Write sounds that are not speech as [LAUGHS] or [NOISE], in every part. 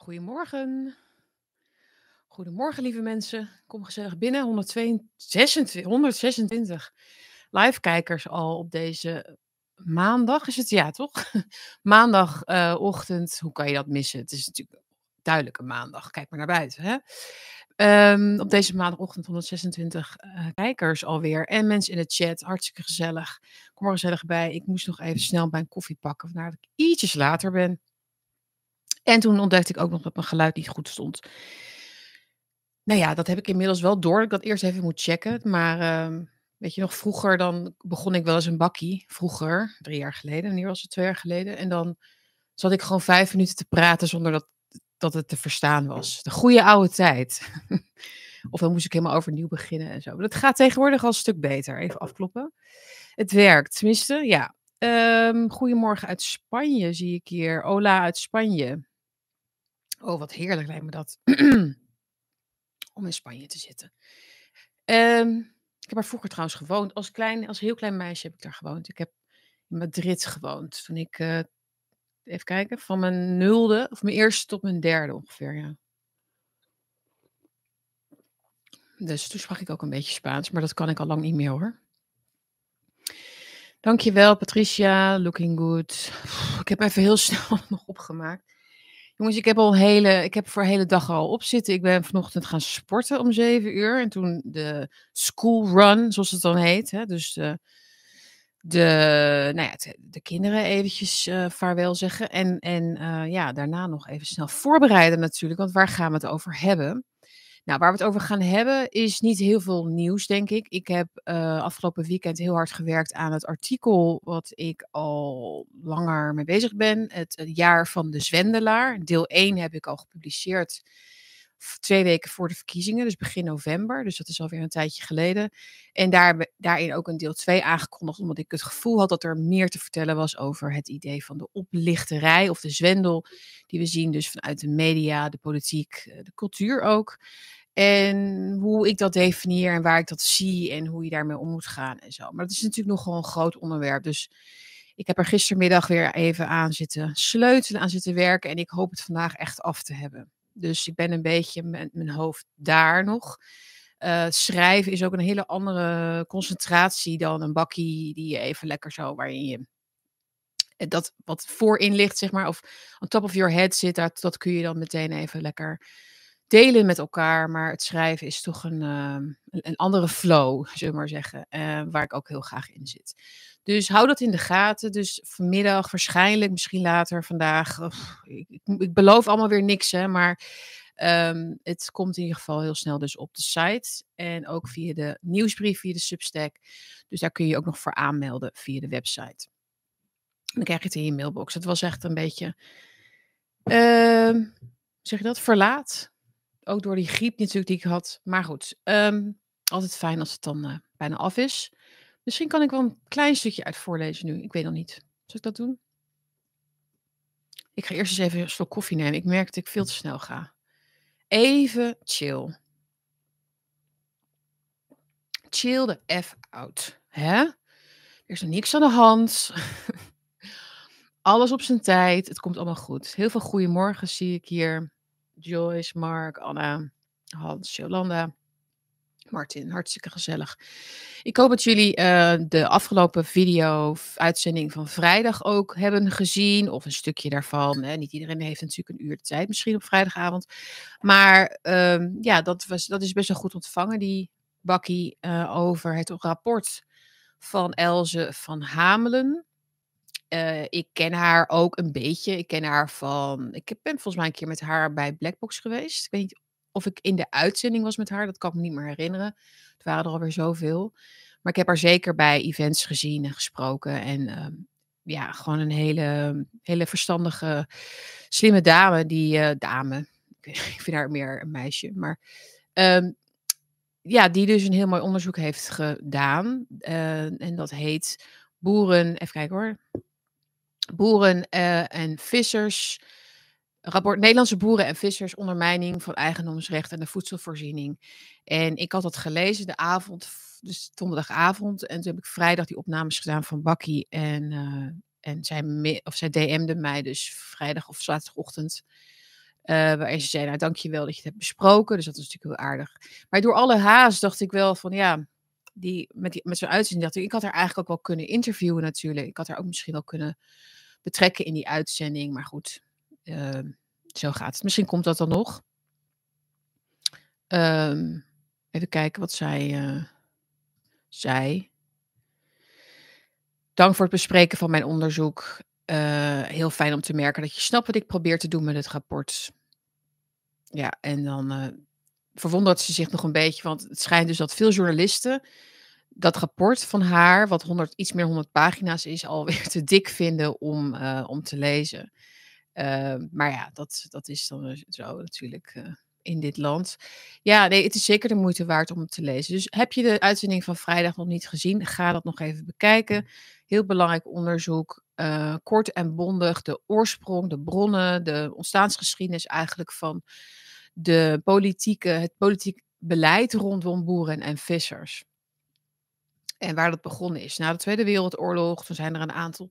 Goedemorgen. Goedemorgen, lieve mensen. Kom gezellig binnen. 126, 126 live-kijkers al op deze maandag. Is het ja, toch? [LAUGHS] Maandagochtend. Hoe kan je dat missen? Het is natuurlijk duidelijk een maandag. Kijk maar naar buiten. Hè? Ehm, op deze maandagochtend 126 eh, kijkers alweer. En mensen in de chat. Hartstikke gezellig. Kom er gezellig bij. Ik moest nog even snel mijn koffie pakken. Vandaar dat ik ietsjes later ben. En toen ontdekte ik ook nog dat mijn geluid niet goed stond. Nou ja, dat heb ik inmiddels wel door. Dat ik dat eerst even moet checken. Maar ehm, weet je nog, vroeger dan begon ik wel eens een bakkie. Vroeger, drie jaar geleden. Nu was het twee jaar geleden. En dan zat ik gewoon vijf minuten te praten zonder dat, dat het te verstaan was. De goede oude tijd. [LAUGHS] of dan moest ik helemaal overnieuw beginnen en zo. Maar dat gaat tegenwoordig al een stuk beter. Even afkloppen. Het werkt, tenminste, ja. Um, goedemorgen uit Spanje zie ik hier. Ola uit Spanje. Oh, wat heerlijk lijkt me dat. [CLEARS THROAT] Om in Spanje te zitten. Um, ik heb daar vroeger trouwens gewoond. Als, klein, als heel klein meisje heb ik daar gewoond. Ik heb in Madrid gewoond. Toen ik, uh, even kijken, van mijn nulde, of mijn eerste tot mijn derde ongeveer, ja. Dus toen sprak ik ook een beetje Spaans, maar dat kan ik al lang niet meer hoor. Dankjewel Patricia, looking good. Ik heb even heel [LAUGHS] snel nog opgemaakt. Jongens, ik heb al hele, ik heb voor de hele dag al op zitten. Ik ben vanochtend gaan sporten om zeven uur. En toen de school run, zoals het dan heet. Hè, dus de, de, nou ja, de kinderen eventjes uh, vaarwel zeggen. En, en uh, ja, daarna nog even snel voorbereiden natuurlijk. Want waar gaan we het over hebben? Nou, waar we het over gaan hebben is niet heel veel nieuws, denk ik. Ik heb uh, afgelopen weekend heel hard gewerkt aan het artikel wat ik al langer mee bezig ben. Het, jaar van de zwendelaar. Deel 1 heb ik al gepubliceerd twee weken voor de verkiezingen, dus begin november. Dus dat is alweer een tijdje geleden. En daar, daarin ook een deel 2 aangekondigd, omdat ik het gevoel had dat er meer te vertellen was over het idee van de oplichterij of de zwendel, die we zien dus vanuit de media, de politiek, eh, de cultuur ook. En hoe ik dat definieer en waar ik dat zie en hoe je daarmee om moet gaan en zo. Maar dat is natuurlijk nogal een groot onderwerp. Dus ik heb er gistermiddag weer even aan zitten sleutelen, aan zitten werken. En ik hoop het vandaag echt af te hebben. Dus ik ben een beetje met mijn hoofd daar nog. Uh, schrijven is ook een hele andere concentratie dan een bakkie die je even lekker zo, waarin je eh, dat wat voorin ligt, zeg maar, of on top of your head zit, dat kun je dan meteen even lekker delen met elkaar. Maar het schrijven is toch een, uh, een, andere flow, [LAUGHS] zullen we maar zeggen. Uh, waar ik ook heel graag in zit. Dus hou dat in de gaten. Dus vanmiddag, waarschijnlijk, misschien later vandaag. ik, ik, beloof allemaal weer niks, hè, maar um, het komt in ieder geval heel snel dus op de site. En ook via de nieuwsbrief, via de Substack. Dus daar kun je je ook nog voor aanmelden via de website. Dan krijg je het in je mailbox. Het was echt een beetje, uh, zeg je dat, verlaat ook door die griep natuurlijk die ik had. Maar goed, um, altijd fijn als het dan uh, bijna af is. Misschien kan ik wel een klein stukje uit voorlezen nu. Ik weet nog niet. Zal ik dat doen? Ik ga eerst eens even een slok koffie nemen. Ik merk dat ik veel te snel ga. Even chill. Chill de F out. Hè? Er is nog niks aan de hand. [LAUGHS] Alles op zijn tijd. Het komt allemaal goed. Heel veel goeiemorgen zie ik hier. Joyce, Mark, Anna, Hans, Jolanda. Martin, hartstikke gezellig. Ik hoop dat jullie uh, de afgelopen video-uitzending van vrijdag ook hebben gezien. Of een stukje daarvan. Hè. Niet iedereen heeft natuurlijk een uur de tijd, misschien op vrijdagavond. Maar um, ja, dat, was, dat is best wel goed ontvangen, die bakkie uh, over het rapport van Elze van Hamelen. Uh, ik ken haar ook een beetje. Ik ken haar van. Ik ben volgens mij een keer met haar bij Blackbox geweest. Ik weet niet of ik in de uitzending was met haar. Dat kan ik me niet meer herinneren. Het waren er alweer zoveel. Maar ik heb haar zeker bij events gezien en gesproken. En uh, ja, gewoon een hele, hele verstandige, slimme dame. Die uh, dame. [LAUGHS] Ik vind haar meer een meisje. Maar um, ja, die dus een heel mooi onderzoek heeft gedaan. en dat heet Boeren. Even kijken hoor boeren uh, en vissers. Rapport Nederlandse boeren en vissers ondermijning van eigendomsrecht en de voedselvoorziening. En ik had dat gelezen de avond, dus donderdagavond. En toen heb ik vrijdag die opnames gedaan van Bakkie. En, uh, en zij, of zij DM'de mij dus vrijdag of zaterdagochtend. Uh, waarin ze zei, nou dankjewel dat je het hebt besproken. Dus dat is natuurlijk heel aardig. Maar door alle haast dacht ik wel van ja, die, met, die, met zo'n uitzending dacht ik, ik had haar eigenlijk ook wel kunnen interviewen natuurlijk. Ik had haar ook misschien wel kunnen betrekken in die uitzending. Maar goed, uh, zo gaat het. Misschien komt dat dan nog. Um, even kijken wat zij uh, zei. Dank voor het bespreken van mijn onderzoek. Uh, heel fijn om te merken dat je snapt wat ik probeer te doen met het rapport. Ja, en dan uh, verwondert ze zich nog een beetje, want het schijnt dus dat veel journalisten dat rapport van haar, wat 100, iets meer 100 pagina's is, alweer te dik vinden om, uh, om te lezen. maar ja, dat, dat is dan zo natuurlijk in dit land. Ja, nee, het is zeker de moeite waard om het te lezen. Dus heb je de uitzending van vrijdag nog niet gezien? Ga dat nog even bekijken. Heel belangrijk onderzoek. Uh, kort en bondig de oorsprong, de bronnen, de ontstaansgeschiedenis eigenlijk van de politieke, het politiek beleid rondom boeren en vissers. En waar dat begonnen is. Na de Tweede Wereldoorlog, toen zijn er een aantal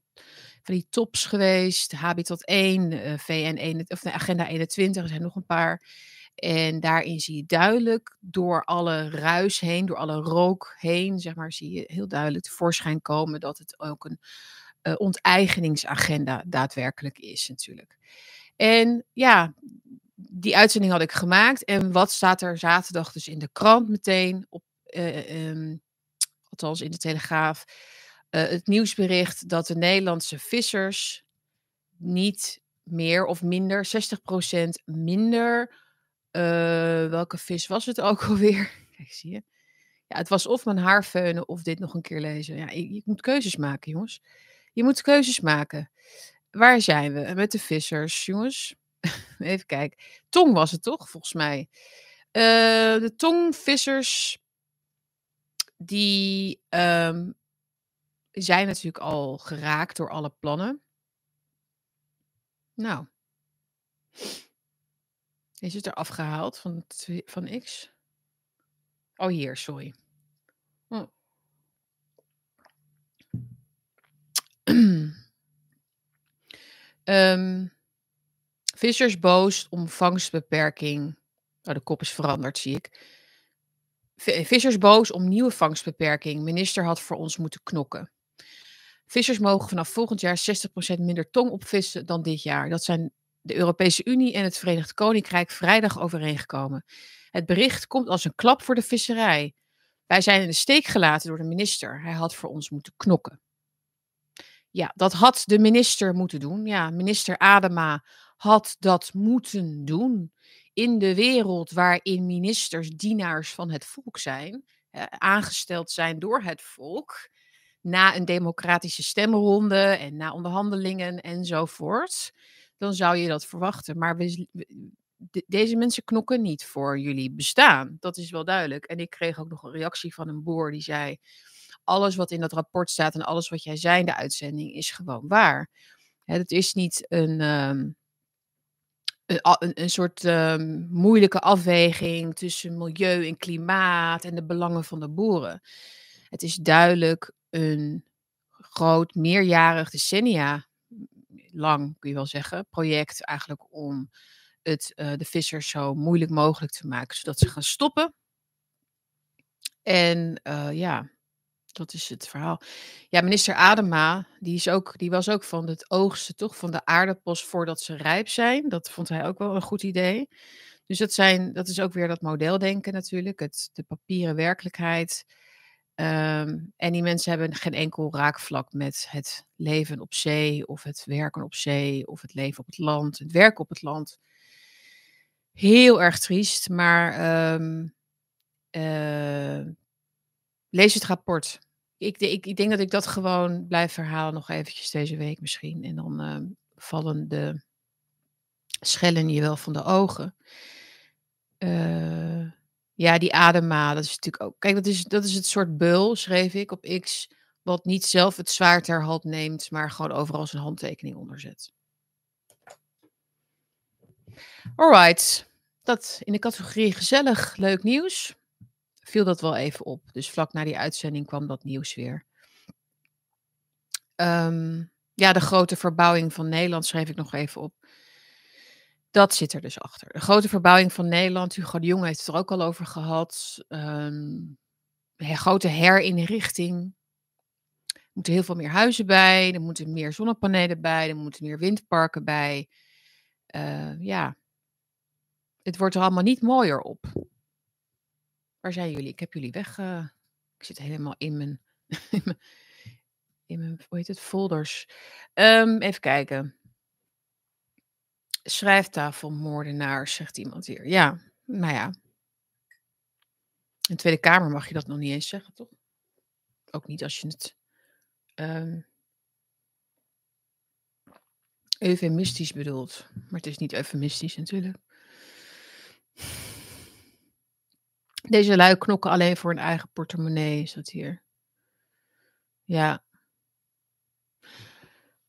van die tops geweest. Habitat 1, uh, VN 1, of de Agenda 21, er zijn nog een paar. En daarin zie je duidelijk door alle ruis heen, door alle rook heen, zeg maar, zie je heel duidelijk tevoorschijn komen dat het ook een uh, onteigeningsagenda daadwerkelijk is natuurlijk. En ja, die uitzending had ik gemaakt. En wat staat er zaterdag dus in de krant meteen op, uh, um, althans in de Telegraaf, uh, het nieuwsbericht dat de Nederlandse vissers niet meer of minder, 60% minder uh, welke vis was het ook [LAUGHS] alweer? Kijk, zie je. Ja, het was of mijn haar feunen of dit nog een keer lezen. Ja, je, moet keuzes maken, jongens. Je moet keuzes maken. Waar zijn we? Met de vissers, jongens. [LAUGHS] Even kijken. Tong was het toch, volgens mij. Uh, de tongvissers, die um, zijn natuurlijk al geraakt door alle plannen. Nou, is het er afgehaald van, van X? Oh, hier, sorry. Oh. um, [CLEARS THROAT] vissers boos om vangstbeperking. Oh, de kop is veranderd, zie ik. Vissers boos om nieuwe vangstbeperking. Minister had voor ons moeten knokken. Vissers mogen vanaf volgend jaar 60% minder tong opvissen dan dit jaar. Dat zijn de Europese Unie en het Verenigd Koninkrijk vrijdag overeengekomen. Het bericht komt als een klap voor de visserij. Wij zijn in de steek gelaten door de minister. Hij had voor ons moeten knokken. Ja, dat had de minister moeten doen. Ja, minister Adema had dat moeten doen. In de wereld waarin ministers dienaars van het volk zijn, aangesteld zijn door het volk, na een democratische stemronde en na onderhandelingen enzovoort dan zou je dat verwachten. Maar deze mensen knokken niet voor jullie bestaan. Dat is wel duidelijk. En ik kreeg ook nog een reactie van een boer die zei: Alles wat in dat rapport staat en alles wat jij zei in de uitzending is gewoon waar. Het is niet een. Um, een, een, soort um, moeilijke afweging tussen milieu en klimaat en de belangen van de boeren. Het is duidelijk een groot, meerjarig decennia lang, kun je wel zeggen, project eigenlijk om het, uh, de vissers zo moeilijk mogelijk te maken, zodat ze gaan stoppen. En uh, ja, dat is het verhaal. Ja, minister Adema, die, is ook, die was ook van het oogsten toch van de aardappels voordat ze rijp zijn. Dat vond hij ook wel een goed idee. Dus dat, zijn, dat is ook weer dat modeldenken natuurlijk, het, de papieren werkelijkheid. Um, en die mensen hebben geen enkel raakvlak met het leven op zee, of het werken op zee, of het leven op het land, het werken op het land. Heel erg triest, maar um, uh, lees het rapport. Ik, ik, ik, denk dat ik dat gewoon blijf herhalen nog eventjes deze week misschien. En dan uh, vallen de schellen je wel van de ogen. Uh, ja, die Adema, dat is natuurlijk ook. Kijk, dat is, dat is het soort beul, schreef ik op X. Wat niet zelf het zwaard ter neemt, maar gewoon overal zijn handtekening onderzet. Alright. Dat in de categorie gezellig, leuk nieuws. Viel dat wel even op. Dus vlak na die uitzending kwam dat nieuws weer. Um, ja, de grote verbouwing van Nederland schreef ik nog even op. Dat zit er dus achter. De grote verbouwing van Nederland, Hugo de Jonge heeft het er ook al over gehad. Um, grote herinrichting. Er moeten heel veel meer huizen bij, er moeten meer zonnepanelen bij, er moeten meer windparken bij. Uh, ja, het wordt er allemaal niet mooier op. Waar zijn jullie? Ik heb jullie weg. Uh, ik zit helemaal [LAUGHS] in mijn, in mijn, hoe heet het, folders. Um, even kijken. Schrijftafelmoordenaars, zegt iemand hier. Ja, nou ja. In de Tweede Kamer mag je dat nog niet eens zeggen, toch? Ook niet als je het um, eufemistisch bedoelt. Maar het is niet eufemistisch natuurlijk. Deze lui knokken alleen voor hun eigen portemonnee, is hier. Ja.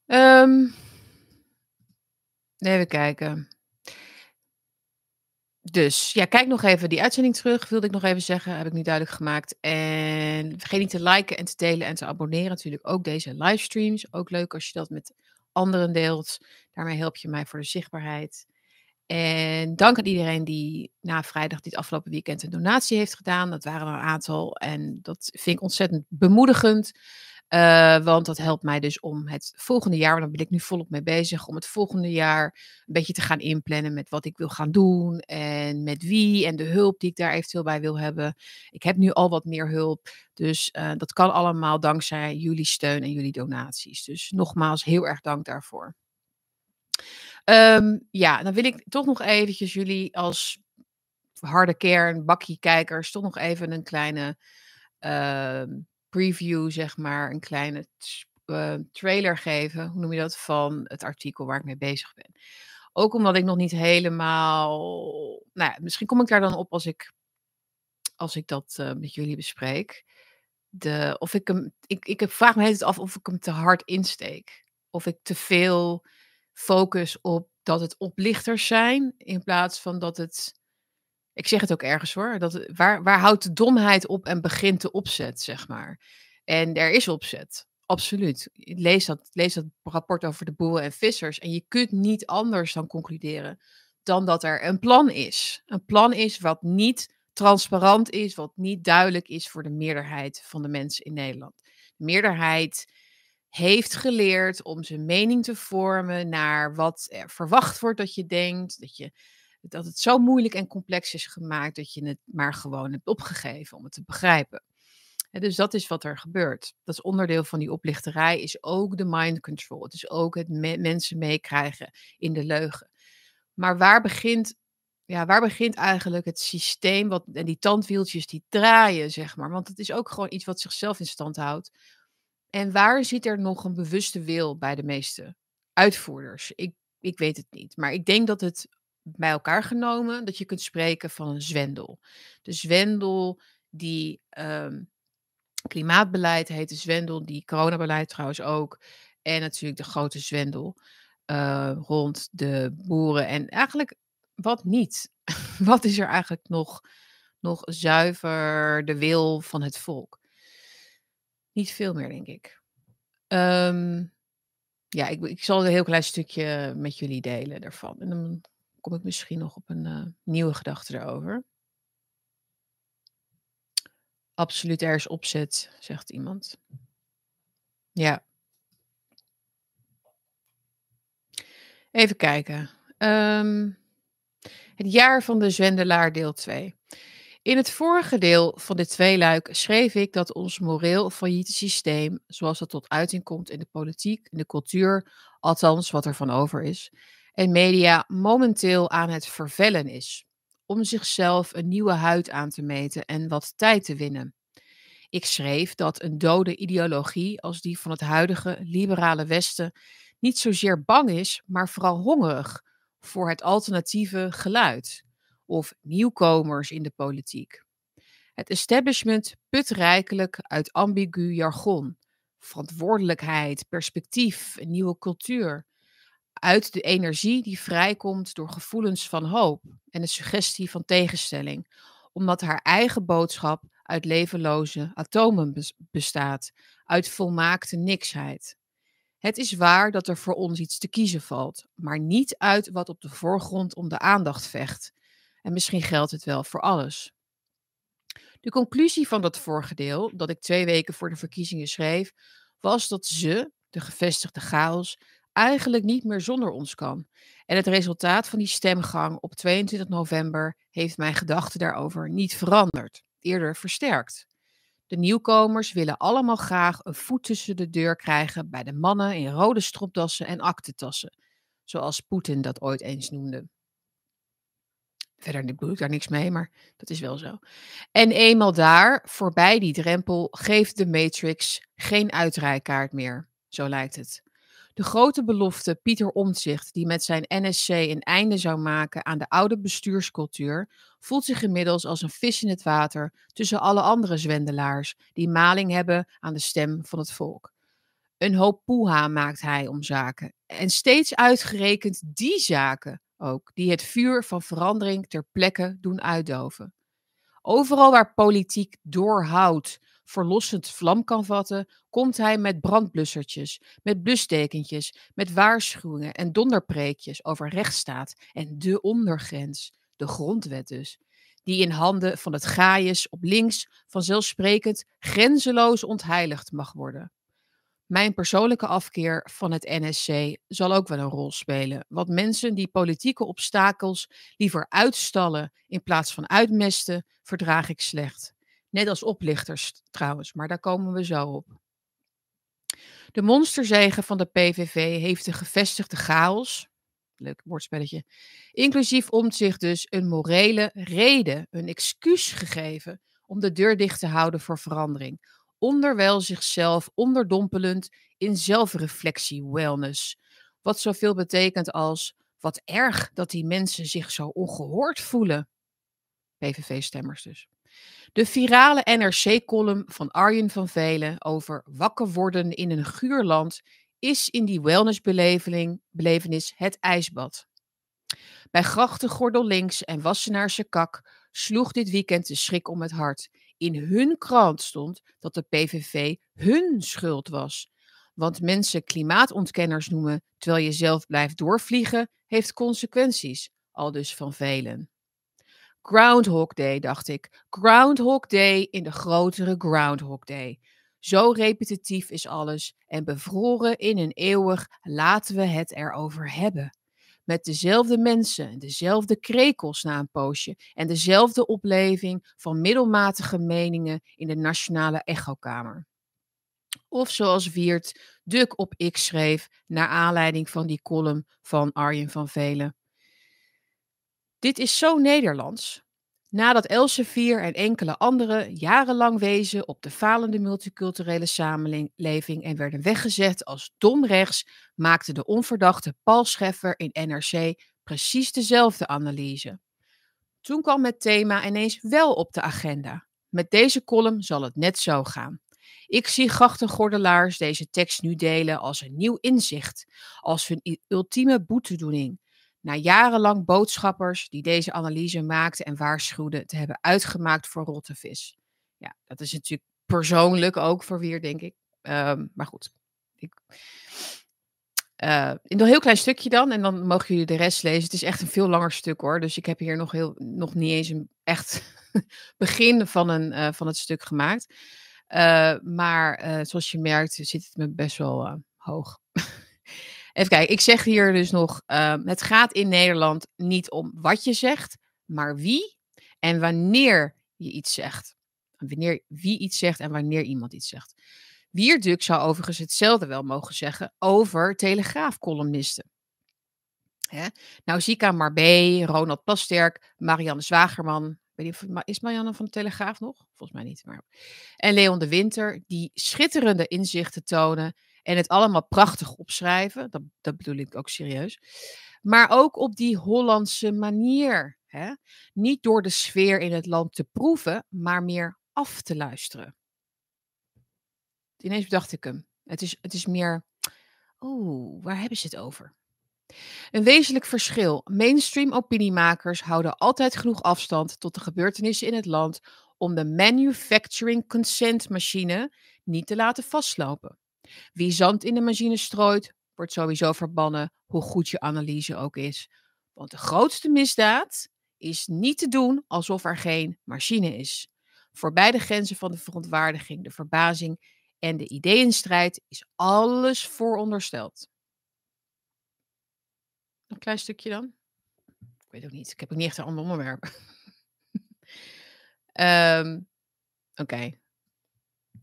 Um, even kijken. Dus ja, kijk nog even die uitzending terug, wilde ik nog even zeggen, heb ik niet duidelijk gemaakt. En vergeet niet te liken en te delen en te abonneren. Natuurlijk ook deze livestreams. Ook leuk als je dat met anderen deelt. Daarmee help je mij voor de zichtbaarheid. En dank aan iedereen die na vrijdag dit afgelopen weekend een donatie heeft gedaan. Dat waren er een aantal en dat vind ik ontzettend bemoedigend. Uh, want dat helpt mij dus om het volgende jaar, want daar ben ik nu volop mee bezig, om het volgende jaar een beetje te gaan inplannen met wat ik wil gaan doen en met wie en de hulp die ik daar eventueel bij wil hebben. Ik heb nu al wat meer hulp, dus uh, dat kan allemaal dankzij jullie steun en jullie donaties. Dus nogmaals heel erg dank daarvoor. Um, ja, dan wil ik toch nog eventjes jullie als harde kern, bakkie kijkers, toch nog even een kleine uh, preview, zeg maar, een kleine uh, trailer geven, hoe noem je dat, van het artikel waar ik mee bezig ben. Ook omdat ik nog niet helemaal, nou ja, misschien kom ik daar dan op als ik, als ik dat uh, met jullie bespreek. De, of ik hem, ik, ik vraag me het af of ik hem te hard insteek. Of ik te veel focus op dat het oplichters zijn, in plaats van dat het. Ik zeg het ook ergens hoor. Dat, waar, waar houdt de domheid op en begint de opzet, zeg maar. En er is opzet. Absoluut. Lees dat, lees dat rapport over de boeren en vissers. En je kunt niet anders dan concluderen dan dat er een plan is. Een plan is wat niet transparant is, wat niet duidelijk is voor de meerderheid van de mensen in Nederland. De meerderheid heeft geleerd om zijn mening te vormen naar wat er verwacht wordt dat je denkt. Dat, je, dat het zo moeilijk en complex is gemaakt dat je het maar gewoon hebt opgegeven om het te begrijpen. dus dat is wat er gebeurt. Dat is onderdeel van die oplichterij, is ook de mind control. Het is ook het mensen meekrijgen in de leugen. Maar waar begint, ja, waar begint eigenlijk het systeem wat, en die tandwieltjes die draaien, zeg maar? Want het is ook gewoon iets wat zichzelf in stand houdt en waar zit er nog een bewuste wil bij de meeste uitvoerders? Ik, ik weet het niet. Maar ik denk dat het bij elkaar genomen, dat je kunt spreken van een zwendel. De zwendel die um, klimaatbeleid heet, de zwendel die coronabeleid trouwens ook. En natuurlijk de grote zwendel uh, rond de boeren. En eigenlijk wat niet? [LAUGHS] wat is er eigenlijk nog, nog zuiver de wil van het volk? Niet veel meer, denk ik. Um, ja, ik, ik zal een heel klein stukje met jullie delen daarvan. En dan kom ik misschien nog op een uh, nieuwe gedachte erover. Absoluut, er is opzet, zegt iemand. Ja. Even kijken. Um, het jaar van de Zwendelaar, deel 2. In het vorige deel van dit tweeluik schreef ik dat ons moreel failliete systeem, zoals dat tot uiting komt in de politiek, in de cultuur, althans wat er van over is, en media momenteel aan het vervellen is, om zichzelf een nieuwe huid aan te meten en wat tijd te winnen. Ik schreef dat een dode ideologie als die van het huidige liberale Westen niet zozeer bang is, maar vooral hongerig voor het alternatieve geluid of nieuwkomers in de politiek. Het establishment put rijkelijk uit ambigu jargon, verantwoordelijkheid, perspectief, een nieuwe cultuur. Uit de energie die vrijkomt door gevoelens van hoop en de suggestie van tegenstelling, omdat haar eigen boodschap uit levenloze atomen bestaat, uit volmaakte niksheid. Het is waar dat er voor ons iets te kiezen valt, maar niet uit wat op de voorgrond om de aandacht vecht. En misschien geldt het wel voor alles. De conclusie van dat vorige deel, dat ik twee weken voor de verkiezingen schreef, was dat ze, de gevestigde chaos, eigenlijk niet meer zonder ons kan. En het resultaat van die stemgang op 22 november heeft mijn gedachten daarover niet veranderd, eerder versterkt. De nieuwkomers willen allemaal graag een voet tussen de deur krijgen bij de mannen in rode stropdassen en aktentassen, zoals Poetin dat ooit eens noemde. Verder bedoel ik daar niks mee, maar dat is wel zo. En eenmaal daar, voorbij die drempel, geeft de Matrix geen uitrijkaart meer. Zo lijkt het. De grote belofte Pieter Omtzigt, die met zijn NSC een einde zou maken aan de oude bestuurscultuur, voelt zich inmiddels als een vis in het water tussen alle andere zwendelaars die maling hebben aan de stem van het volk. Een hoop poeha maakt hij om zaken. En steeds uitgerekend die zaken ook, die het vuur van verandering ter plekke doen uitdoven. Overal waar politiek doorhoudt, verlossend vlam kan vatten, komt hij met brandblussertjes, met blustekentjes, met waarschuwingen en donderpreekjes over rechtsstaat en de ondergrens, de grondwet dus, die in handen van het gaaiers op links vanzelfsprekend grenzeloos ontheiligd mag worden. Mijn persoonlijke afkeer van het NSC zal ook wel een rol spelen. Want mensen die politieke obstakels liever uitstallen in plaats van uitmesten, verdraag ik slecht. Net als oplichters trouwens, maar daar komen we zo op. De monsterzegen van de PVV heeft de gevestigde chaos, leuk woordspelletje, inclusief zich dus een morele reden, een excuus gegeven om de deur dicht te houden voor verandering onderwijl zichzelf onderdompelend in zelfreflectie wellness. Wat zoveel betekent als wat erg dat die mensen zich zo ongehoord voelen. PVV-stemmers dus. De virale NRC-column van Arjen van Velen over wakker worden in een guurland is in die wellnessbelevenis het ijsbad. Bij Grachtengordel links en Wassenaarse kak sloeg dit weekend de schrik om het hart in hun krant stond dat de PVV hun schuld was. Want mensen klimaatontkenners noemen terwijl je zelf blijft doorvliegen, heeft consequenties, al dus van velen. Groundhog Day, dacht ik. Groundhog Day in de grotere Groundhog Day. Zo repetitief is alles en bevroren in een eeuwig laten we het erover hebben met dezelfde mensen, dezelfde krekels na een poosje en dezelfde opleving van middelmatige meningen in de nationale echokamer. Of zoals Wiert Duk op X schreef, naar aanleiding van die column van Arjen van Velen. Dit is zo Nederlands. Nadat Elsevier en enkele anderen jarenlang wezen op de falende multiculturele samenleving en werden weggezet als dom rechts, maakte de onverdachte Paul Scheffer in NRC precies dezelfde analyse. Toen kwam het thema ineens wel op de agenda. Met deze column zal het net zo gaan. Ik zie grachtengordelaars deze tekst nu delen als een nieuw inzicht, als hun ultieme boetedoening na jarenlang boodschappers die deze analyse maakten en waarschuwden te hebben uitgemaakt voor rotte vis. Ja, dat is natuurlijk persoonlijk ook voor weer, denk ik. Um, maar goed. Ik, in een heel klein stukje dan, en dan mogen jullie de rest lezen. Het is echt een veel langer stuk hoor. Dus ik heb hier nog, heel, nog niet eens een echt [LAUGHS] begin van, een, uh, van het stuk gemaakt. Uh, maar zoals je merkt, zit het me best wel hoog. [LAUGHS] Even kijken, ik zeg hier dus nog, uh, het gaat in Nederland niet om wat je zegt, maar wie en wanneer je iets zegt. Wanneer wie iets zegt en wanneer iemand iets zegt. Wierduk zou overigens hetzelfde wel mogen zeggen over telegraafcolumnisten. Hè? Nou, Zika Marbé, Ronald Plasterk, Marianne Zwagerman. Is Marianne van de Telegraaf nog? Volgens mij niet. Maar... En Leon de Winter, die schitterende inzichten tonen en het allemaal prachtig opschrijven. Dat, dat bedoel ik ook serieus. Maar ook op die Hollandse manier. Hè? Niet door de sfeer in het land te proeven, maar meer af te luisteren. Ineens bedacht ik hem. Het is, het is meer. Oeh, waar hebben ze het over? Een wezenlijk verschil. Mainstream opiniemakers houden altijd genoeg afstand tot de gebeurtenissen in het land om de manufacturing consent machine niet te laten vastlopen. Wie zand in de machine strooit, wordt sowieso verbannen, hoe goed je analyse ook is. Want de grootste misdaad is niet te doen alsof er geen machine is. Voorbij de grenzen van de verontwaardiging, de verbazing en de ideeënstrijd is alles voorondersteld. Een klein stukje dan? Ik weet ook niet. Ik heb ook niet echt een ander onderwerp. um, [LAUGHS] Oké.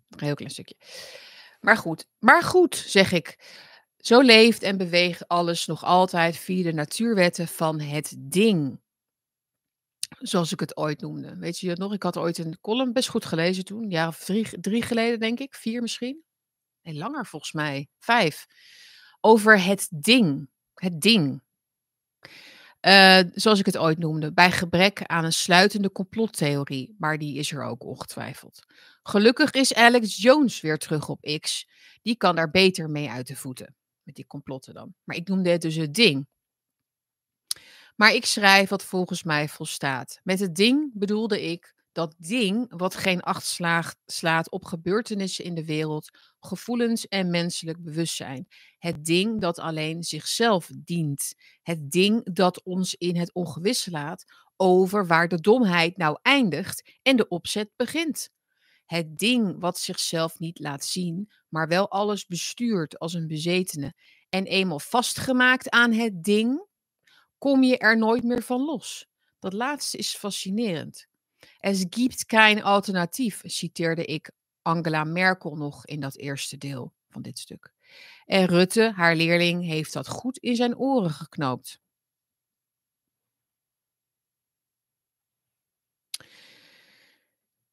Een heel klein stukje. Maar goed, maar goed, zeg ik. Zo leeft en beweegt alles nog altijd via de natuurwetten van het ding. Zoals ik het ooit noemde. Weet je het nog? Ik had ooit een column best goed gelezen toen. Een jaar of drie, drie geleden, denk ik. Vier misschien. Nee, langer volgens mij. Vijf. Over het ding. Het ding. Uh, zoals ik het ooit noemde, bij gebrek aan een sluitende complottheorie, maar die is er ook ongetwijfeld. Gelukkig is Alex Jones weer terug op X. Die kan daar beter mee uit de voeten. Met die complotten dan. Maar ik noemde het dus het ding. Maar ik schrijf wat volgens mij volstaat. Met het ding bedoelde ik dat ding wat geen acht slaat op gebeurtenissen in de wereld, gevoelens en menselijk bewustzijn. Het ding dat alleen zichzelf dient. Het ding dat ons in het ongewis laat over waar de domheid nou eindigt en de opzet begint. Het ding wat zichzelf niet laat zien, maar wel alles bestuurt als een bezetene. En eenmaal vastgemaakt aan het ding, kom je er nooit meer van los. Dat laatste is fascinerend. Es gibt kein alternatief, citeerde ik Angela Merkel nog in dat eerste deel van dit stuk. En Rutte, haar leerling, heeft dat goed in zijn oren geknoopt.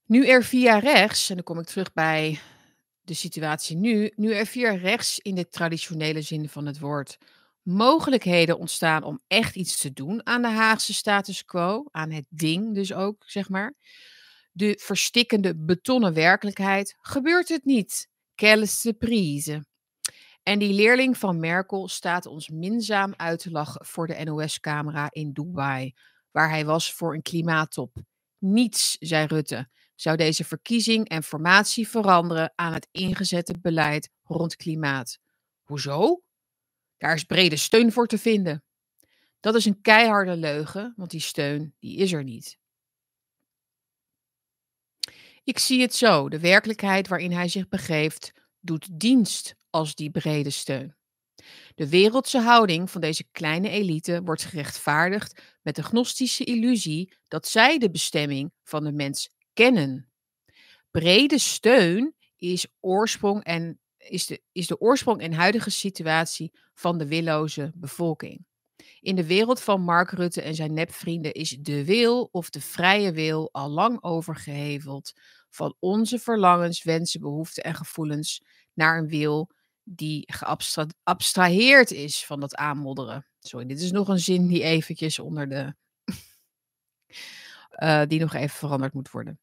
Nu er via rechts, en dan kom ik terug bij de situatie nu, nu er via rechts in de traditionele zin van het woord mogelijkheden ontstaan om echt iets te doen aan de Haagse status quo, aan het ding dus ook, zeg maar. De verstikkende betonnen werkelijkheid gebeurt het niet. Quelle surprise. En die leerling van Merkel staat ons minzaam uit te lachen voor de NOS-camera in Dubai, waar hij was voor een klimaattop. Niets, zei Rutte, zou deze verkiezing en formatie veranderen aan het ingezette beleid rond klimaat. Hoezo? Daar is brede steun voor te vinden. Dat is een keiharde leugen, want die steun die is er niet. Ik zie het zo: de werkelijkheid waarin hij zich begeeft doet dienst als die brede steun. De wereldse houding van deze kleine elite wordt gerechtvaardigd met de gnostische illusie dat zij de bestemming van de mens kennen. Brede steun is oorsprong en is de, is de oorsprong en huidige situatie van de willoze bevolking. In de wereld van Mark Rutte en zijn nepvrienden is de wil of de vrije wil al lang overgeheveld van onze verlangens, wensen, behoeften en gevoelens naar een wil die geabstraheerd is van dat aanmodderen. Sorry, dit is nog een zin die eventjes onder de... uh, [LAUGHS] die nog even veranderd moet worden.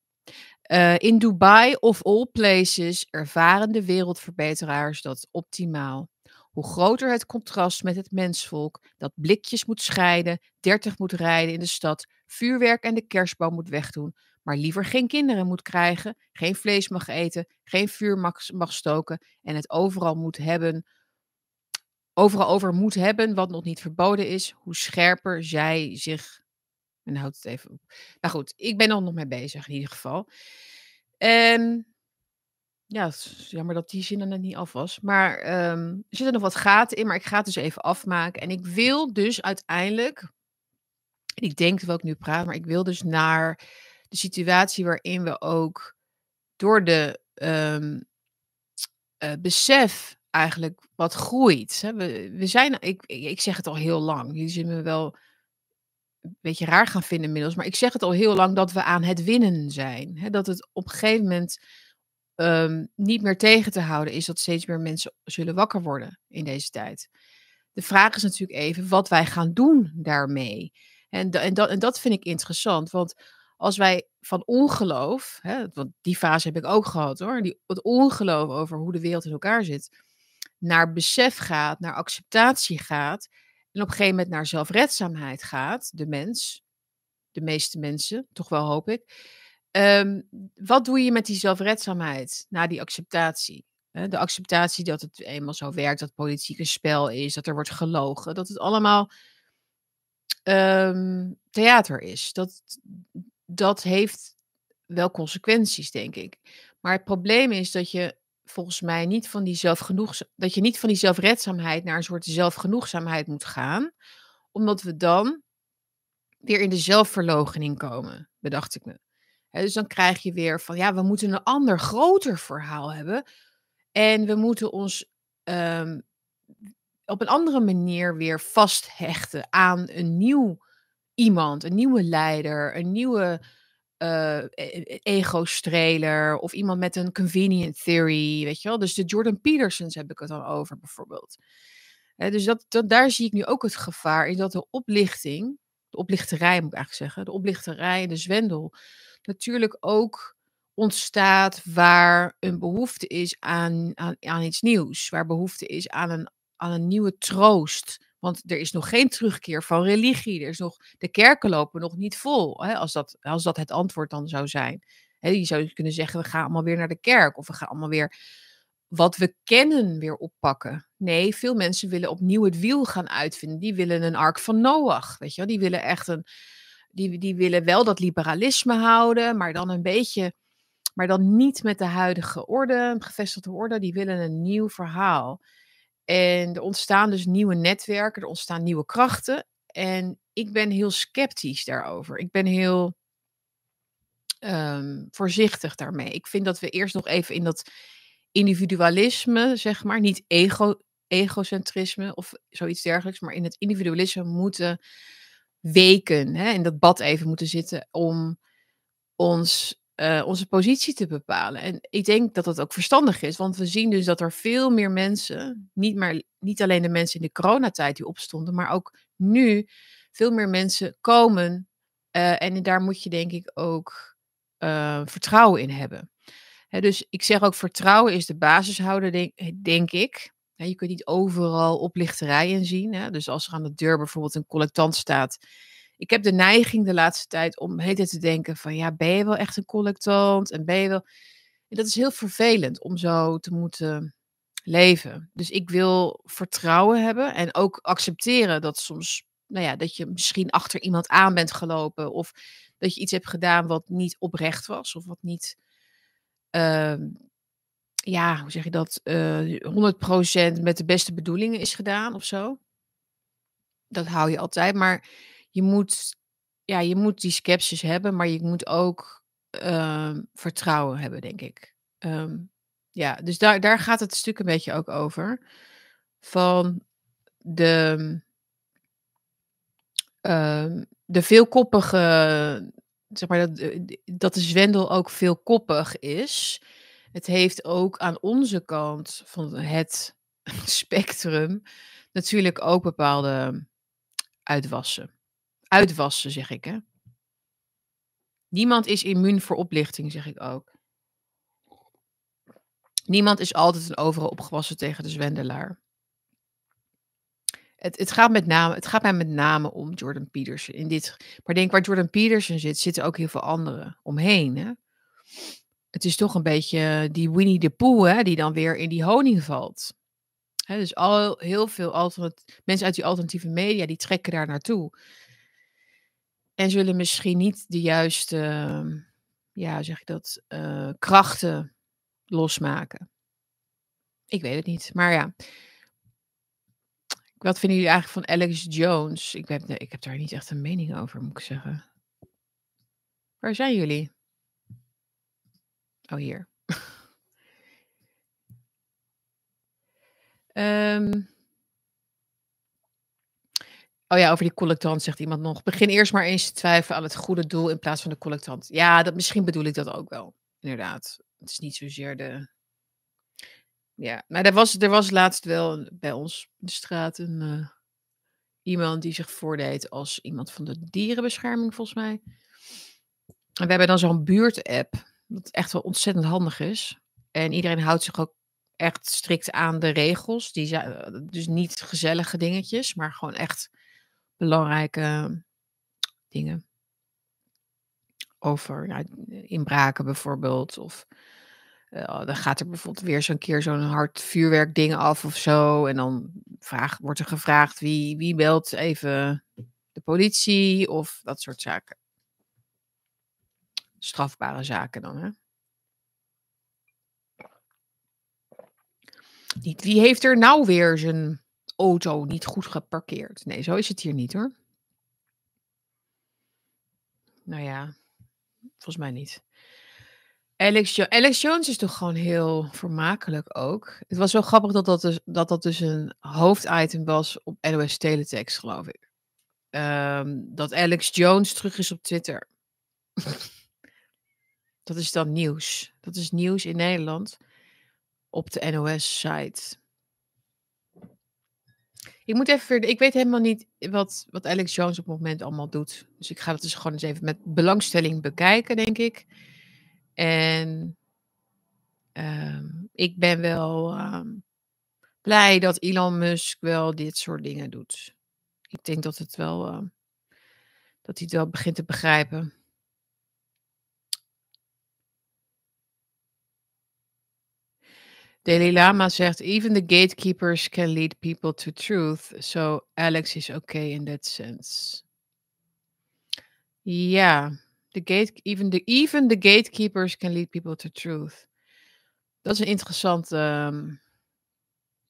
Uh, in Dubai of all places ervaren de wereldverbeteraars dat optimaal. Hoe groter het contrast met het mensvolk, dat blikjes moet scheiden, 30 moet rijden in de stad, vuurwerk en de kerstboom moet wegdoen, maar liever geen kinderen moet krijgen, geen vlees mag eten, geen vuur mag, mag stoken en het overal moet hebben, overal over moet hebben wat nog niet verboden is, hoe scherper zij zich en houdt het even op. Nou goed, ik ben er nog mee bezig in ieder geval. En ja, het is jammer dat die zin er net niet af was. Maar um, er zitten nog wat gaten in, maar ik ga het dus even afmaken. En ik wil dus uiteindelijk, ik denk terwijl ik nu praat, maar ik wil dus naar de situatie waarin we ook door de um, uh, besef eigenlijk wat groeit. We, we zijn, ik, ik zeg het al heel lang, jullie zullen me wel een beetje raar gaan vinden inmiddels, maar ik zeg het al heel lang dat we aan het winnen zijn. Dat het op een gegeven moment um, niet meer tegen te houden is dat steeds meer mensen zullen wakker worden in deze tijd. De vraag is natuurlijk even wat wij gaan doen daarmee. En, en, dat, en dat vind ik interessant, want als wij van ongeloof, hè, want die fase heb ik ook gehad hoor, die, het ongeloof over hoe de wereld in elkaar zit, naar besef gaat, naar acceptatie gaat, en op een gegeven moment naar zelfredzaamheid gaat, de mens, de meeste mensen, toch wel hoop ik. Um, wat doe je met die zelfredzaamheid, na die acceptatie? de acceptatie dat het eenmaal zo werkt, dat politiek een spel is, dat er wordt gelogen, dat het allemaal ehm, theater is. Dat, dat heeft wel consequenties, denk ik. Maar het probleem is dat je volgens mij niet van die zelfgenoegzaam, dat je niet van die zelfredzaamheid naar een soort zelfgenoegzaamheid moet gaan, omdat we dan weer in de zelfverloochening komen, bedacht ik me. dus dan krijg je weer van, ja, we moeten een ander, groter verhaal hebben. En we moeten ons ehm, op een andere manier weer vasthechten aan een nieuw iemand, een nieuwe leider, een nieuwe uh, ego-streler of iemand met een convenient theory, weet je wel. Dus de Jordan Petersons heb ik het dan over bijvoorbeeld. dus dat, dat, daar zie ik nu ook het gevaar in dat de oplichting, de oplichterij moet ik eigenlijk zeggen, de oplichterij en de zwendel natuurlijk ook ontstaat waar een behoefte is aan, aan, aan iets nieuws, waar behoefte is aan een, aan een nieuwe troost. Want er is nog geen terugkeer van religie. Er is nog, de kerken lopen nog niet vol. Hè, als, dat, als dat het antwoord dan zou zijn. Hè, je zou kunnen zeggen, we gaan allemaal weer naar de kerk. Of we gaan allemaal weer wat we kennen weer oppakken. Nee, veel mensen willen opnieuw het wiel gaan uitvinden. Die willen een ark van Noach. Weet je wel? Die willen echt een. Die, die willen wel dat liberalisme houden, maar dan een beetje. Maar dan niet met de huidige orde, gevestigde orde. Die willen een nieuw verhaal. En er ontstaan dus nieuwe netwerken, er ontstaan nieuwe krachten. En ik ben heel sceptisch daarover. Ik ben heel um, voorzichtig daarmee. Ik vind dat we eerst nog even in dat individualisme, zeg maar, niet ego, egocentrisme of zoiets dergelijks, maar in het individualisme moeten weken, hè, in dat bad even moeten zitten om ons uh, onze positie te bepalen. En ik denk dat dat ook verstandig is, want we zien dus dat er veel meer mensen, niet, maar, niet alleen de mensen in de coronatijd die opstonden, maar ook nu veel meer mensen komen. Uh, en daar moet je denk ik ook uh, vertrouwen in hebben. Dus ik zeg ook, vertrouwen is de basishouder, denk, denk ik. je kunt niet overal oplichterijen zien. Dus als er aan de deur bijvoorbeeld een collectant staat ik heb de neiging de laatste tijd om het te denken van ja, ben je wel echt een collectant en ben je wel... En dat is heel vervelend om zo te moeten leven. Dus ik wil vertrouwen hebben en ook accepteren dat soms, nou ja, dat je misschien achter iemand aan bent gelopen of dat je iets hebt gedaan wat niet oprecht was of wat niet, uh, ja, hoe zeg je dat, uh, eh, 100% met de beste bedoelingen is gedaan of zo. Dat hou je altijd, maar je moet, ja, je moet die sceptisch hebben, maar je moet ook ehm, vertrouwen hebben, denk ik. Ehm, ja, dus daar, daar gaat het stuk een beetje ook over. Van de, um, de veelkoppige, zeg maar, dat, eh, dat de zwendel ook veelkoppig is. Het heeft ook aan onze kant van het [LAUGHS] spectrum natuurlijk ook bepaalde uitwassen. Uitwassen, zeg ik, hè. Niemand is immuun voor oplichting, zeg ik ook. Niemand is altijd en overal opgewassen tegen de zwendelaar. Het, het, gaat met name, het gaat mij met name om Jordan Peterson. In dit, maar denk waar Jordan Peterson zit, zitten ook heel veel anderen omheen. Hè? Het is toch een beetje die Winnie de Pooh, hè, die dan weer in die honing valt. Hè, dus al, heel veel mensen uit die alternatieve media, die trekken daar naartoe. En zullen misschien niet de juiste, ehm, ja, zeg ik dat, uh, krachten losmaken. Ik weet het niet, maar ja. Wat vinden jullie eigenlijk van Alex Jones? Ik heb, ik heb daar niet echt een mening over, moet ik zeggen. Waar zijn jullie? Oh, hier. um, [LAUGHS] Oh ja, over die collectant zegt iemand nog. Begin eerst maar eens te twijfelen aan het goede doel in plaats van de collectant. Ja, dat, misschien bedoel ik dat ook wel. Inderdaad. Het is niet zozeer de. Ja, maar er was, er was laatst wel bij ons in de straat een, uh, iemand die zich voordeed als iemand van de dierenbescherming, volgens mij. En we hebben dan zo'n buurt-app, wat echt wel ontzettend handig is. En iedereen houdt zich ook echt strikt aan de regels. Die zijn dus niet gezellige dingetjes, maar gewoon echt belangrijke dingen. Over inbraken bijvoorbeeld. Of Uh, dan gaat er bijvoorbeeld weer zo'n keer zo'n hard vuurwerkding af of zo. En dan vraag, wordt er gevraagd wie, wie belt even de politie of dat soort zaken. Strafbare zaken dan, hè? Niet wie heeft er nou weer zijn auto niet goed geparkeerd? Nee, zo is het hier niet hoor. Nou ja, volgens mij niet. Alex, jo Alex Jones is toch gewoon heel vermakelijk ook. Het was wel grappig dat dat dus, dat dat dus een hoofditem was op NOS Teletext, geloof ik. Ehm, dat Alex Jones terug is op Twitter. [LAUGHS] dat is dan nieuws. Dat is nieuws in Nederland op de NOS-site. Ik moet even verder. Ik weet helemaal niet wat, wat Alex Jones op het moment allemaal doet. Dus ik ga dat dus gewoon eens even met belangstelling bekijken, denk ik. En ehm, ik ben wel ehm, blij dat Elon Musk wel dit soort dingen doet. Ik denk dat het wel. Ehm, dat hij het wel begint te begrijpen. Dalai Lama zegt, even the gatekeepers can lead people to truth. So Alex is okay in that sense. Ja, the gate, even, the, even the gatekeepers can lead people to truth. Dat is een interessante um,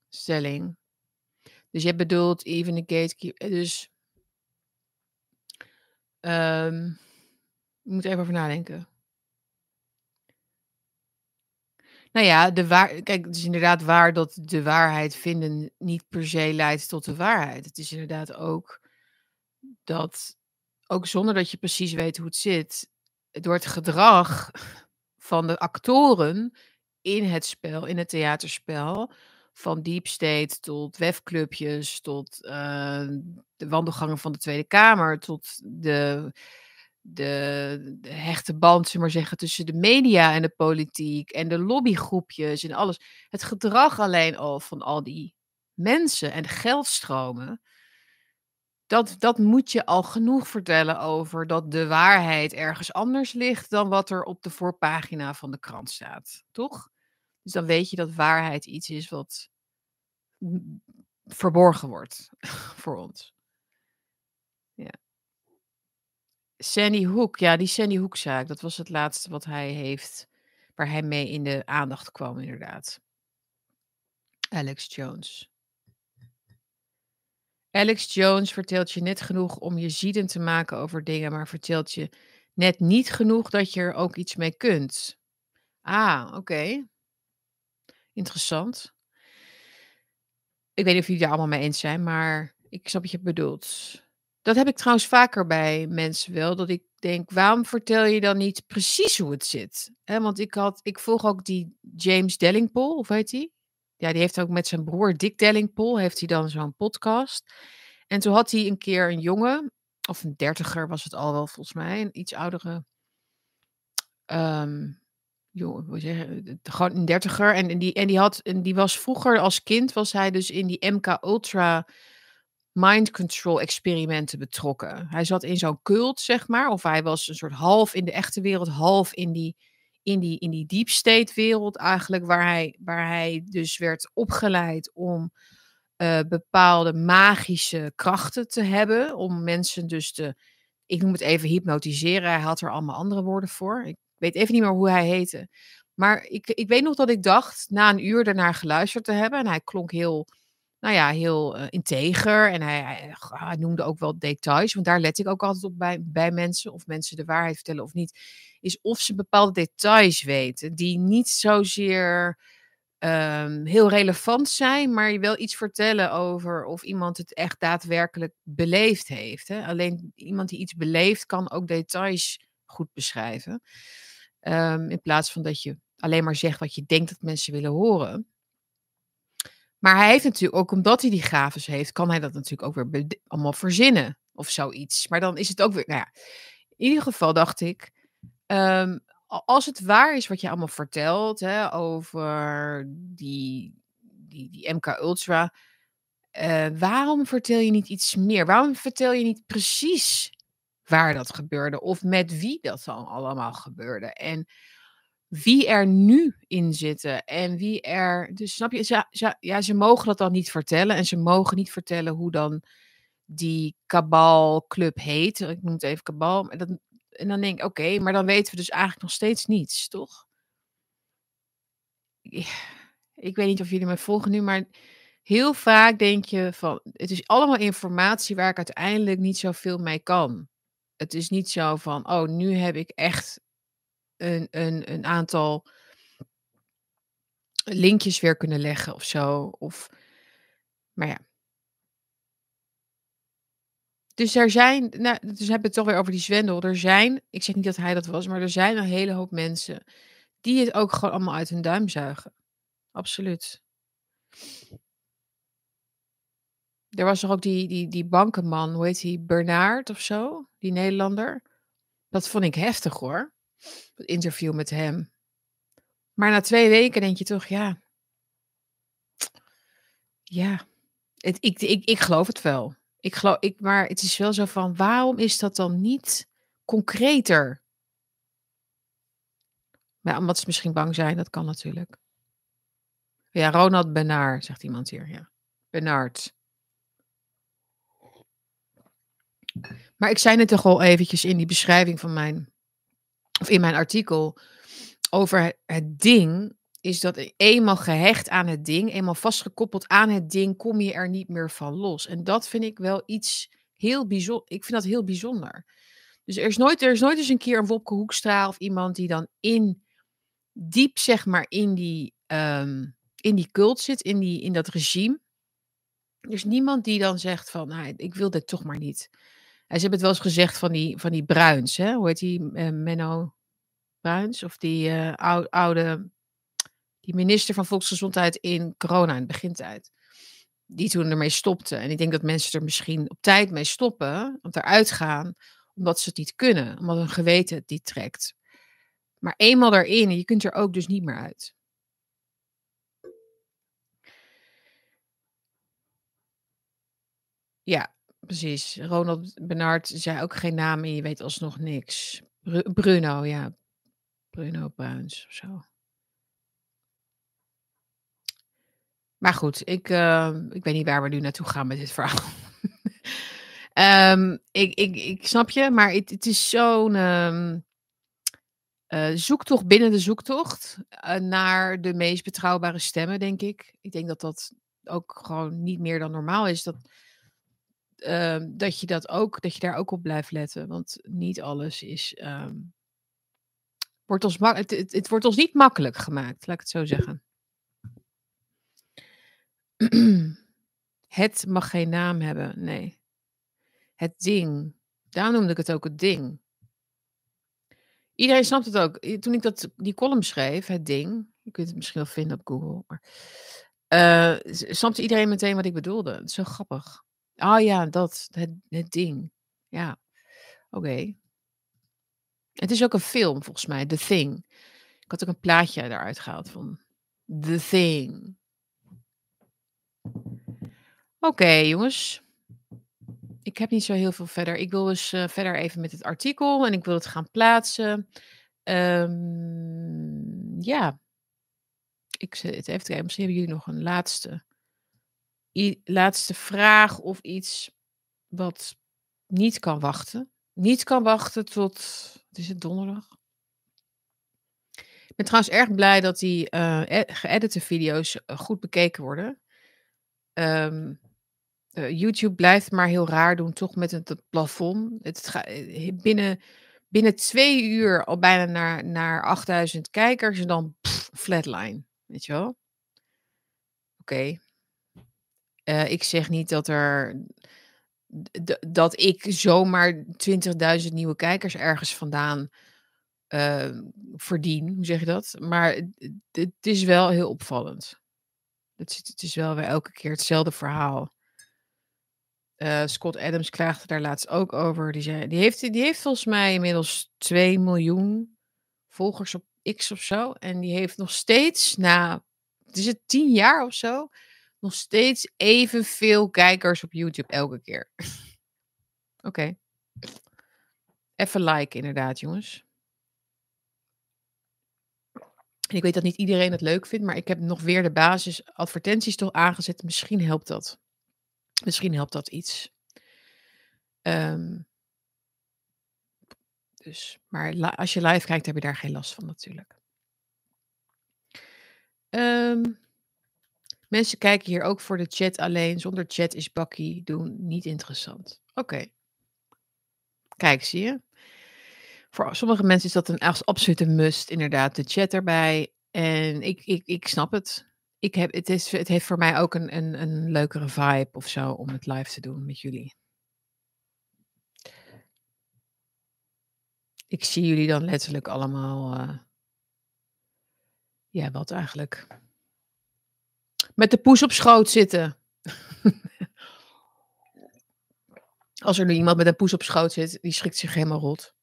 stelling. Dus je bedoelt even the gatekeeper. Dus um, ik moet even over nadenken. Nou ja, de kijk, het is inderdaad waar dat de waarheid vinden niet per se leidt tot de waarheid. Het is inderdaad ook dat, ook zonder dat je precies weet hoe het zit, door het gedrag van de actoren in het spel, in het theaterspel, van deep state tot wefclubjes, tot uh, de wandelgangen van de Tweede Kamer, tot de de, hechte band, zeg maar zeggen, tussen de media en de politiek en de lobbygroepjes en alles. Het gedrag alleen al van al die mensen en geldstromen. Dat, dat moet je al genoeg vertellen over dat de waarheid ergens anders ligt dan wat er op de voorpagina van de krant staat. Toch? Dus dan weet je dat waarheid iets is wat verborgen wordt [LAUGHS] voor ons. Ja. Sandy Hook, ja, die Sandy Hook-zaak, dat was het laatste wat hij heeft, waar hij mee in de aandacht kwam, inderdaad. Alex Jones. Alex Jones vertelt je net genoeg om je ziedend te maken over dingen, maar vertelt je net niet genoeg dat je er ook iets mee kunt. Ah, oké. Interessant. Ik weet niet of jullie daar allemaal mee eens zijn, maar ik snap wat je bedoelt. Dat heb ik trouwens vaker bij mensen wel. Dat ik denk, waarom vertel je dan niet precies hoe het zit? want ik, had, ik volg ook die James Dellingpole, of heet hij? Ja, die heeft ook met zijn broer Dick Dellingpole, heeft hij dan zo'n podcast. En toen had hij een keer een jongen, of een dertiger was het al wel volgens mij, een iets oudere um, jongen, hoe zeggen, gewoon een dertiger. En, en, die, en, die had, en die was vroeger als kind, was hij dus in die MK Ultra mind control experimenten betrokken. Hij zat in zo'n cult, zeg maar, of hij was een soort half in de echte wereld, half in die, in die, in die deep state wereld eigenlijk, waar hij, waar hij dus werd opgeleid om uh, bepaalde magische krachten te hebben, om mensen dus te, ik noem het even hypnotiseren, hij had er allemaal andere woorden voor. Ik weet even niet meer hoe hij heette. Maar ik, ik weet nog dat ik dacht, na een uur daarnaar geluisterd te hebben, en hij klonk heel nou ja, heel uh, integer. En hij, hij, noemde ook wel details, want daar let ik ook altijd op bij, bij mensen, of mensen de waarheid vertellen of niet, is of ze bepaalde details weten die niet zozeer um, heel relevant zijn, maar je wel iets vertellen over of iemand het echt daadwerkelijk beleefd heeft. Hè? Alleen iemand die iets beleeft kan ook details goed beschrijven. Um, in plaats van dat je alleen maar zegt wat je denkt dat mensen willen horen. Maar hij heeft natuurlijk ook, omdat hij die gaves heeft, kan hij dat natuurlijk ook weer allemaal verzinnen of zoiets. Maar dan is het ook weer, nou ja, in ieder geval dacht ik, um, als het waar is wat je allemaal vertelt hè, over die, die, die MK Ultra, uh, waarom vertel je niet iets meer? Waarom vertel je niet precies waar dat gebeurde of met wie dat dan allemaal gebeurde? En wie er nu in zitten en wie er. Dus snap je, ze, ze- ja, ze mogen dat dan niet vertellen. En ze mogen niet vertellen hoe dan die kabalclub heet. Ik noem het even kabal. Dat, en dan denk ik, oké, maar dan weten we dus eigenlijk nog steeds niets, toch? Ik weet niet of jullie me volgen nu, maar heel vaak denk je van, het is allemaal informatie waar ik uiteindelijk niet zoveel mee kan. Het is niet zo van, oh, nu heb ik echt een, een, een aantal linkjes weer kunnen leggen of zo. Of, maar ja. Dus er zijn, nou, dus hebben we het toch weer over die Zwendel. Er zijn, ik zeg niet dat hij dat was, maar er zijn een hele hoop mensen die het ook gewoon allemaal uit hun duim zuigen. Absoluut. Er was toch ook die, die, die bankenman, hoe heet die, Bernard of zo? Die Nederlander. Dat vond ik heftig hoor. Het interview met hem. Maar na twee weken denk je toch, ja. Ja, het, ik, ik, ik geloof het wel. Ik geloof, ik, maar het is wel zo van, waarom is dat dan niet concreter? Ja, omdat ze misschien bang zijn, dat kan natuurlijk. Ja, Ronald Bernard, zegt iemand hier. Ja. Bernard. Maar ik zei het toch al eventjes in die beschrijving van mijn, of in mijn artikel, over het, ding, is dat eenmaal gehecht aan het ding, eenmaal vastgekoppeld aan het ding, kom je er niet meer van los. En dat vind ik wel iets heel bijzonder. Ik vind dat heel bijzonder. Dus er is nooit, er is nooit eens een keer een Wopke Hoekstra of iemand die dan in, diep zeg maar, in die, ehm, in die cult zit, in, die, in dat regime. Er is niemand die dan zegt van, nou, ik wil dit toch maar niet. Ze hebben het wel eens gezegd van die, van die Bruins, hè? hoe heet die, eh, Menno Bruins? Of die eh, oude, die minister van Volksgezondheid in corona, in de begintijd. Die toen ermee stopte. En ik denk dat mensen er misschien op tijd mee stoppen, want eruit gaan, omdat ze het niet kunnen, omdat hun geweten het niet trekt. Maar eenmaal en je kunt er ook dus niet meer uit. Ja, precies. Ronald Bernard zei ook geen naam en je weet alsnog niks. Bru- Bruno, ja. Bruno Bruins of zo. Maar goed, ik, eh, ik weet niet waar we nu naartoe gaan met dit verhaal. [LAUGHS] Ehm, ik, ik, ik snap je, maar het, het is zo'n ehm, eh, zoektocht binnen de zoektocht eh, naar de meest betrouwbare stemmen, denk ik. Ik denk dat dat ook gewoon niet meer dan normaal is. Dat, ehm, dat, je, dat, ook, dat je daar ook op blijft letten. Want niet alles is. ehm, wordt ons mak- het, wordt ons niet makkelijk gemaakt, laat ik het zo zeggen. Het mag geen naam hebben, nee. Het ding. Daar noemde ik het ook het ding. Iedereen snapt het ook. Toen ik dat, die column schreef, het ding. Je kunt het misschien wel vinden op Google. Maar, eh, snapte iedereen meteen wat ik bedoelde. Is zo grappig. Ah ja, dat. Het, het ding. Ja, oké. Het is ook een film, volgens mij. The Thing. Ik had ook een plaatje eruit gehaald van The Thing. Oké, jongens. Ik heb niet zo heel veel verder. Ik wil dus eh, verder even met het artikel en ik wil het gaan plaatsen. Ehm, ja, ik het even kijken. Misschien hebben jullie nog een laatste, laatste vraag of iets wat niet kan wachten. Niet kan wachten tot, wat is het, donderdag? Ik ben trouwens erg blij dat die geëdite video's eh, goed bekeken worden. Ehm, eh, YouTube blijft maar heel raar doen, toch met het, plafond. Het ga, eh, binnen, binnen twee uur al bijna naar, naar 8000 kijkers en dan flatline. Weet je wel? Oké. Eh, ik zeg niet dat er. dat ik zomaar 20.000 nieuwe kijkers ergens vandaan eh, verdien. Hoe zeg je dat? Maar het, is wel heel opvallend. Het, het is wel weer elke keer hetzelfde verhaal. Eh, Scott Adams klaagde daar laatst ook over. Die, zei, die, heeft, die heeft volgens mij inmiddels 2 miljoen volgers op X of zo. En die heeft nog steeds, na, is het 10 jaar of zo, nog steeds evenveel kijkers op YouTube elke keer. [LAUGHS] Oké. Even like inderdaad, jongens. En ik weet dat niet iedereen het leuk vindt, maar ik heb nog weer de basis advertenties toch aangezet. Misschien helpt dat. Misschien helpt dat iets. Ehm, dus, maar als je live kijkt, heb je daar geen last van natuurlijk. Ehm, mensen kijken hier ook voor de chat alleen. Zonder chat is bakkie doen niet interessant. Oké. Kijk, zie je? Voor sommige mensen is dat een absolute must, inderdaad, de chat erbij. En ik, ik, ik snap het. Ik heb, het, is, het heeft voor mij ook een, een, een leukere vibe of zo om het live te doen met jullie. Ik zie jullie dan letterlijk allemaal. eh, ja, wat eigenlijk? Met de poes op schoot zitten. [LAUGHS] Als er nu iemand met een poes op schoot zit, die schrikt zich helemaal rot.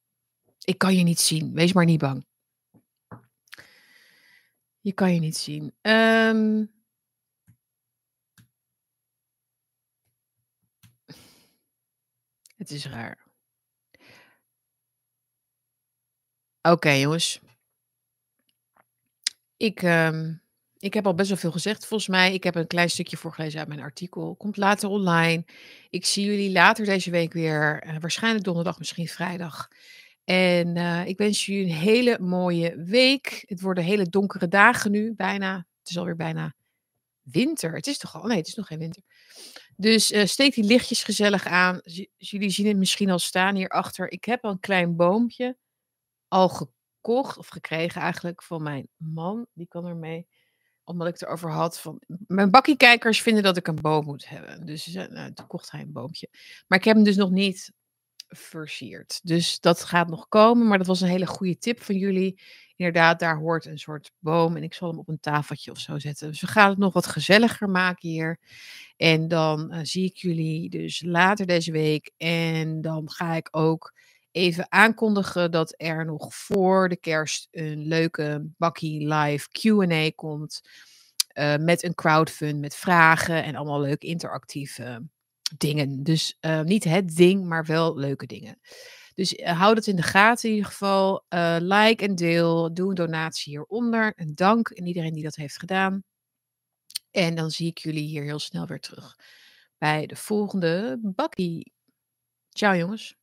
Ik kan je niet zien. Wees maar niet bang. Je kan je niet zien. Ehm, [LAUGHS] het is raar. Oké, jongens. Ik, ehm, ik heb al best wel veel gezegd. Volgens mij, ik heb een klein stukje voorgelezen uit mijn artikel. Komt later online. Ik zie jullie later deze week weer. eh, waarschijnlijk donderdag, misschien vrijdag. En eh, ik wens jullie een hele mooie week. Het worden hele donkere dagen nu, bijna. Het is alweer bijna winter. Het is toch al? Nee, het is nog geen winter. Dus eh, steek die lichtjes gezellig aan. Jullie zien het misschien al staan hierachter. Ik heb al een klein boompje al gekocht, of gekregen eigenlijk, van mijn man. Die kan ermee, omdat ik erover had. Van, mijn bakkiekijkers vinden dat ik een boom moet hebben. Dus zei, nou, toen kocht hij een boompje. Maar ik heb hem dus nog niet versierd. Dus dat gaat nog komen. Maar dat was een hele goede tip van jullie. Inderdaad, daar hoort een soort boom. En ik zal hem op een tafeltje of zo zetten. Dus we gaan het nog wat gezelliger maken hier. En dan eh, zie ik jullie dus later deze week. En dan ga ik ook even aankondigen dat er nog voor de kerst een leuke bakkie live Q&A komt. eh, met een crowdfund, met vragen en allemaal leuke interactieve dingen. Dus eh, niet het ding, maar wel leuke dingen. Dus eh, hou dat in de gaten in ieder geval. Like en deel. Doe een donatie hieronder. Een dank aan iedereen die dat heeft gedaan. En dan zie ik jullie hier heel snel weer terug bij de volgende bakkie. Ciao jongens.